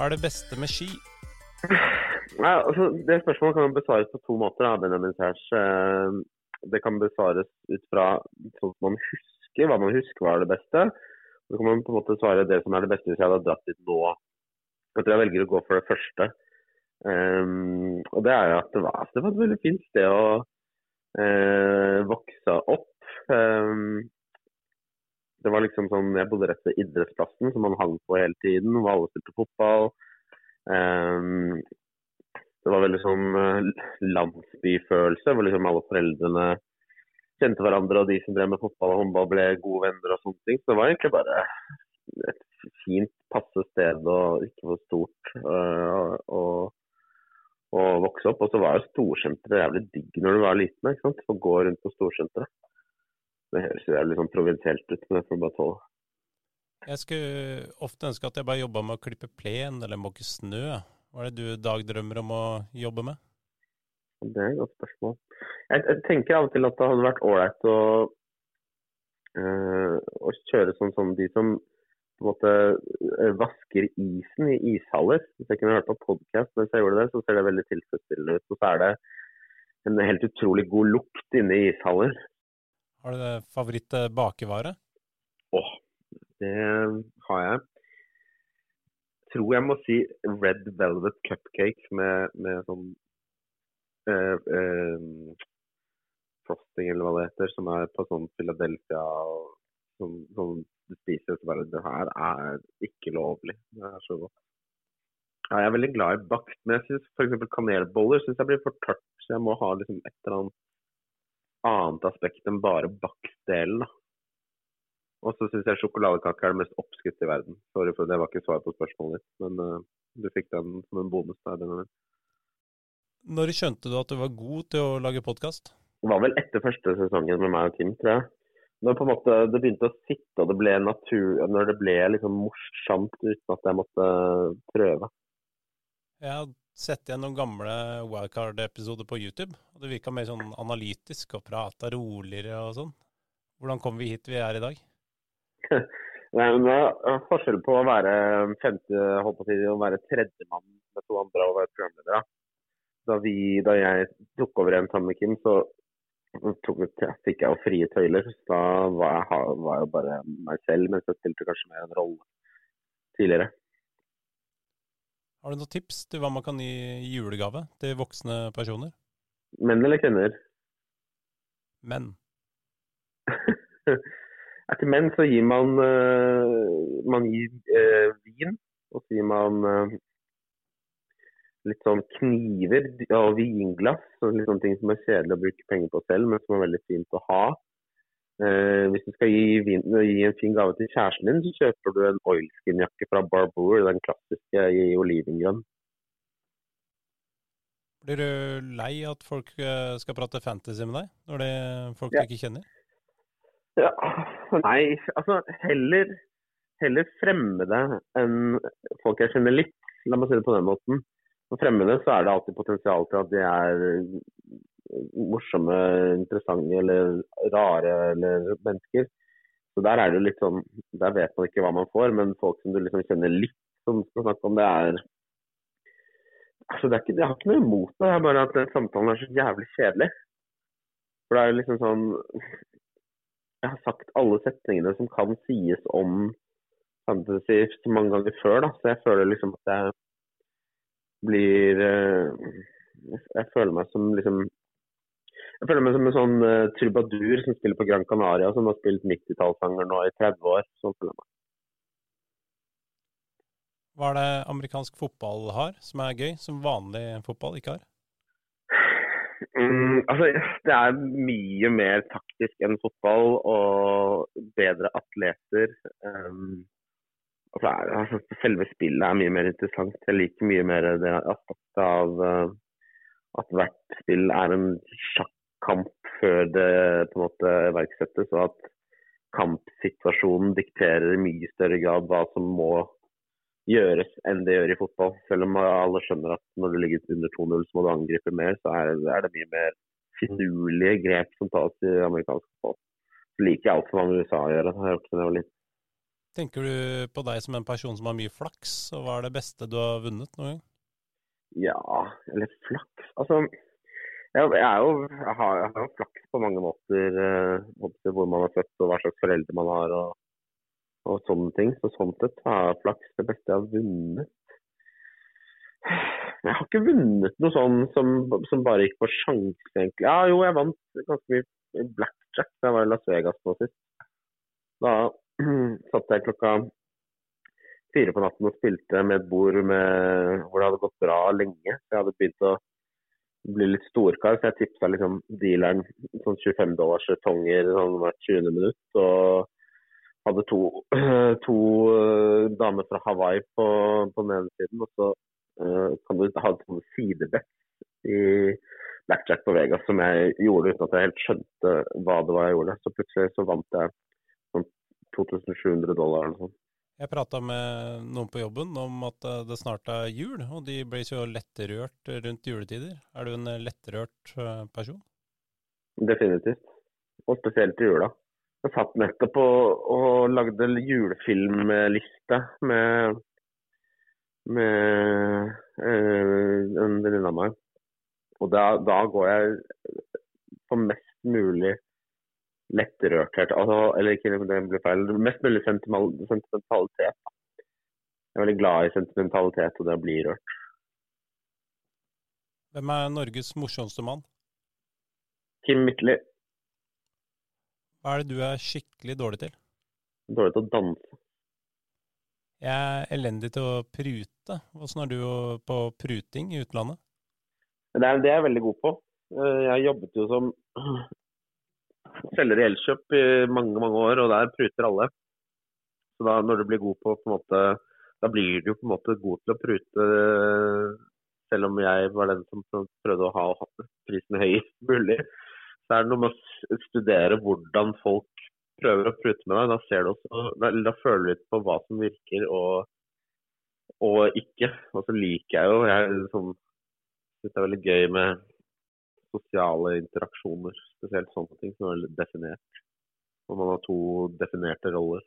Hva er det beste med ski? Nei, altså, det spørsmålet kan besvares på to måter. Da. Eh, det kan besvares ut fra sånn man husker, hva man husker var det beste. Så kan man på en måte svare det som er det beste hvis jeg hadde dratt dit nå. Jeg tror jeg velger å gå for det første. Um, og det er jo at det var, det var et veldig fint sted å uh, vokse opp. Um, det var liksom sånn, Jeg bodde rett ved idrettsplassen, som man hang på hele tiden. Hvor alle spilte fotball. Um, det var veldig sånn landsbyfølelse, hvor liksom alle foreldrene kjente hverandre, og de som drev med fotball og håndball ble gode venner og sånne ting. Så det var egentlig bare et fint, passe sted og ikke for stort å, å vokse opp. Og så var jo storsenteret jævlig digg når du var liten, ikke sant? å gå rundt på storsenteret. Det høres jo litt sånn provinsielt ut, men jeg får bare tåle. Jeg skulle ofte ønske at jeg bare jobba med å klippe plen eller måke snø. Hva er det du dagdrømmer om å jobbe med? Det er et godt spørsmål. Jeg, jeg, tenker av og til at det hadde vært ålreit å, øh, å kjøre sånn som de som på en måte uh, vasker isen i ishaller. Hvis jeg kunne hørt på podkast mens jeg gjorde det, så ser det veldig tilfredsstillende ut. Og så er det en helt utrolig god lukt inne i ishaller. Har du favorittbakevare? Åh, oh, det har jeg. Tror jeg må si Red Velvet Cupcake med, med sånn eh, eh, frosting, eller hva det heter, som er på sånn Philadelphia og som, som du spiser så bare Det her er ikke lovlig. Det er så godt. Ja, jeg er veldig glad i bakt, men jeg syns f.eks. kanelboller synes jeg blir for tørt. Så jeg må ha liksom et eller annet annet aspekt enn bare bakstdelen. Og så syns jeg sjokoladekake er det mest oppskrytte i verden. Sorry for det var ikke svar på spørsmålet ditt, men uh, du fikk den som en bonus der. Benjamin. Når skjønte du at du var god til å lage podkast? Det var vel etter første sesongen med meg og Tim, tror jeg. Når på en måte det begynte å sitte og det ble natur, når det ble liksom morsomt uten at jeg måtte prøve. Har sett igjen noen gamle Wildcard-episoder på YouTube. og Det virka mer sånn analytisk og prata roligere og sånn. Hvordan kom vi hit vi er i dag? Nei, men det er forskjell på å være femte, holdt på å si, å være tredjemann med to andre og være programleder. Da, vi, da jeg tok over igjen sammen med Kim, så tok, jeg, fikk jeg jo frie tøyler. Da var jeg, var jeg bare meg selv, mens jeg spilte kanskje mer en rolle tidligere. Har du noen tips til hva man kan gi i julegave til voksne personer? Menn eller kvinner? Menn. til menn så gir man, uh, man gir, uh, vin, og så gir man uh, litt sånn kniver og vinglass. og litt sånne ting som er kjedelig å bruke penger på selv, men som er veldig fint å ha. Hvis du skal gi, gi, en fin gave til kjæresten din, så kjøper du en oilskin-jakke fra Barbour, den klassiske i olivengrønn. Blir du lei at folk skal prate fantasy med deg, når det er folk ja. du ikke kjenner? Ja, nei, altså heller, heller fremmede enn folk jeg kjenner litt. La meg si det på den måten. For fremmede så er det alltid potensial til at de er morsomme, interessante eller rare eller mennesker. Så der er det litt sånn Der vet man ikke hva man får, men folk som du liksom kjenner litt, som skal snakke om det, er Altså, det er ikke, Jeg har ikke noe imot det, det er bare at samtalen er så jævlig kjedelig. For det er jo liksom sånn jeg har sagt alle setningene som kan sies om fantasy mange ganger før, da. Så jeg føler liksom at jeg blir eh, Jeg føler meg som liksom jeg føler meg som en sånn uh, trubadur som spiller på Gran Canaria, som har spilt 90-tallssanger nå i 30 år. Sånn føler jeg meg. Hva er det amerikansk fotball har som er gøy, som vanlig fotball ikke har? Mm, altså, det er mye mer taktisk enn fotball og bedre atleter. Um, altså, altså, selve spillet er mye mer interessant. Jeg liker mye mer det aspektet av uh, at hvert spill er en sjakkamp før det på en måte iverksettes, og at kampsituasjonen dikterer i mye større grad hva som må gjøres enn det gjør i fotball. Selv om alle skjønner at når du ligger under 2-0 så må du angripe mer, så er, det mye mer finurlige grep som tas i amerikansk fotball. Så liker jeg alt som har med USA å gjøre. Det har jeg gjort siden jeg var liten. Tenker du på deg som en person som har mye flaks, og hva er det beste du har vunnet noen gang? Ja, eller flaks Altså, jeg, jeg jo jeg har, jo flaks på mange måter. Eh, hvor man er født og hva slags foreldre man har og, og sånne ting. Så sånn sett har jeg flaks det beste jeg har vunnet. Jeg har ikke vunnet noe sånn som, som bare gikk på sjanse, egentlig. Ja, jo, jeg vant ganske mye blackjack da jeg var i Las Vegas nå sist. Da satt jeg klokka fire på natten og spilte med et bord med, hvor det hadde gått bra lenge. Jeg hadde begynt å bli litt storkar, så jeg tipsa liksom dealeren sånn 25 dollars tonger sånn hvert 20. minutt. Og hadde to, to uh, damer fra Hawaii på, på den ene siden. Og så uh, kan du ha sånt sidebett i blackjack på Vegas som jeg gjorde uten at jeg helt skjønte hva det var jeg gjorde. Så plutselig så vant jeg sånn 2700 dollar eller noe sånt. Jeg prata med noen på jobben om at eh, det snart er jul, og de blir så lettrørt rundt juletider. Er du en eh, lettrørt eh, person? Definitivt. Og spesielt i jula. Jeg satt nettopp og, og lagde julefilmliste med, med øh, en venninne av meg. Og da, da, går jeg på mest mulig lettrørthet. Altså, eller ikke det blir feil. Mest mulig sentimentalitet. Jeg er veldig glad i sentimentalitet og det å bli rørt. Hvem er Norges morsomste mann? Kim Midtly. Hva er det du er skikkelig dårlig til? Dårlig til å danse. Jeg er elendig til å prute. Åssen er du på pruting i utlandet? Det er det jeg er veldig god på. Eh, jeg jobbet jo som selger i Elkjøp i mange mange år, og der pruter alle. Så da når du blir god på, på en måte, da blir du jo på en måte god til å prute, selv om jeg var den som prøvde å ha prisen høyest mulig. Så er det noe med å studere hvordan folk prøver å prute med deg. Da, ser du også, da, da føler du litt på hva som virker og, og ikke. Og så liker jeg jo Jeg liksom, syns det er veldig gøy med sosiale interaksjoner. Spesielt sånne ting som er definert. Og man har to definerte roller.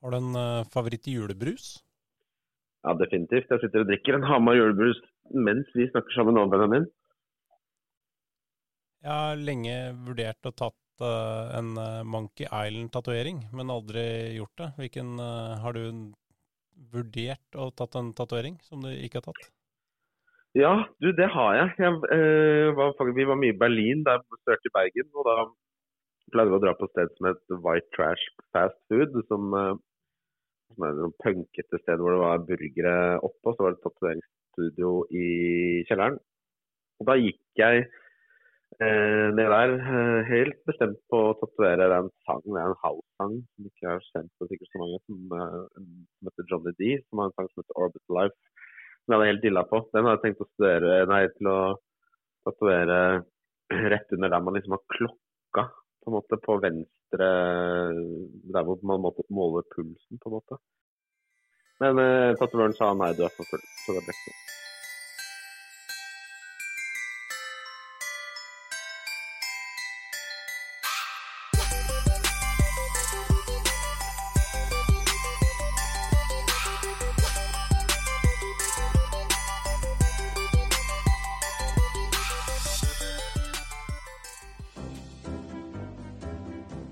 Har du en uh, favoritt-julebrus? Ja, definitivt. Jeg sitter og drikker en Hamar julebrus mens vi snakker sammen nå, Benjamin. Jeg har lenge vurdert å tatt uh, en uh, Monkey Island-tatovering, men aldri gjort det. Hvilken Har du vurdert å tatt en tatovering som du ikke har tatt? Ja, du, det har jeg. jeg eh, var, vi var mye i Berlin da jeg besøkte Bergen. og Da pleide vi å dra på et sted som het White Trash Fast Food. Som, eh, som er et punkete sted hvor det var burgere oppe, og så var det et tatoveringsstudio i kjelleren. Og Da gikk jeg eh, ned der helt bestemt på å tatovere en sang, det er en house-sang som ikke er kjent for sikkert så mange, som, som heter Johnny D, som har en sang som heter Orbit Life som jeg hadde helt dilla på. Den har jeg tenkt å studere, nei, til å tatovere rett under der man liksom har klokka på en måte på venstre Der hvor man måtte måle pulsen, på en måte. Men eh, tatovøren sa nei, du er for full, så det ble ikke sånn.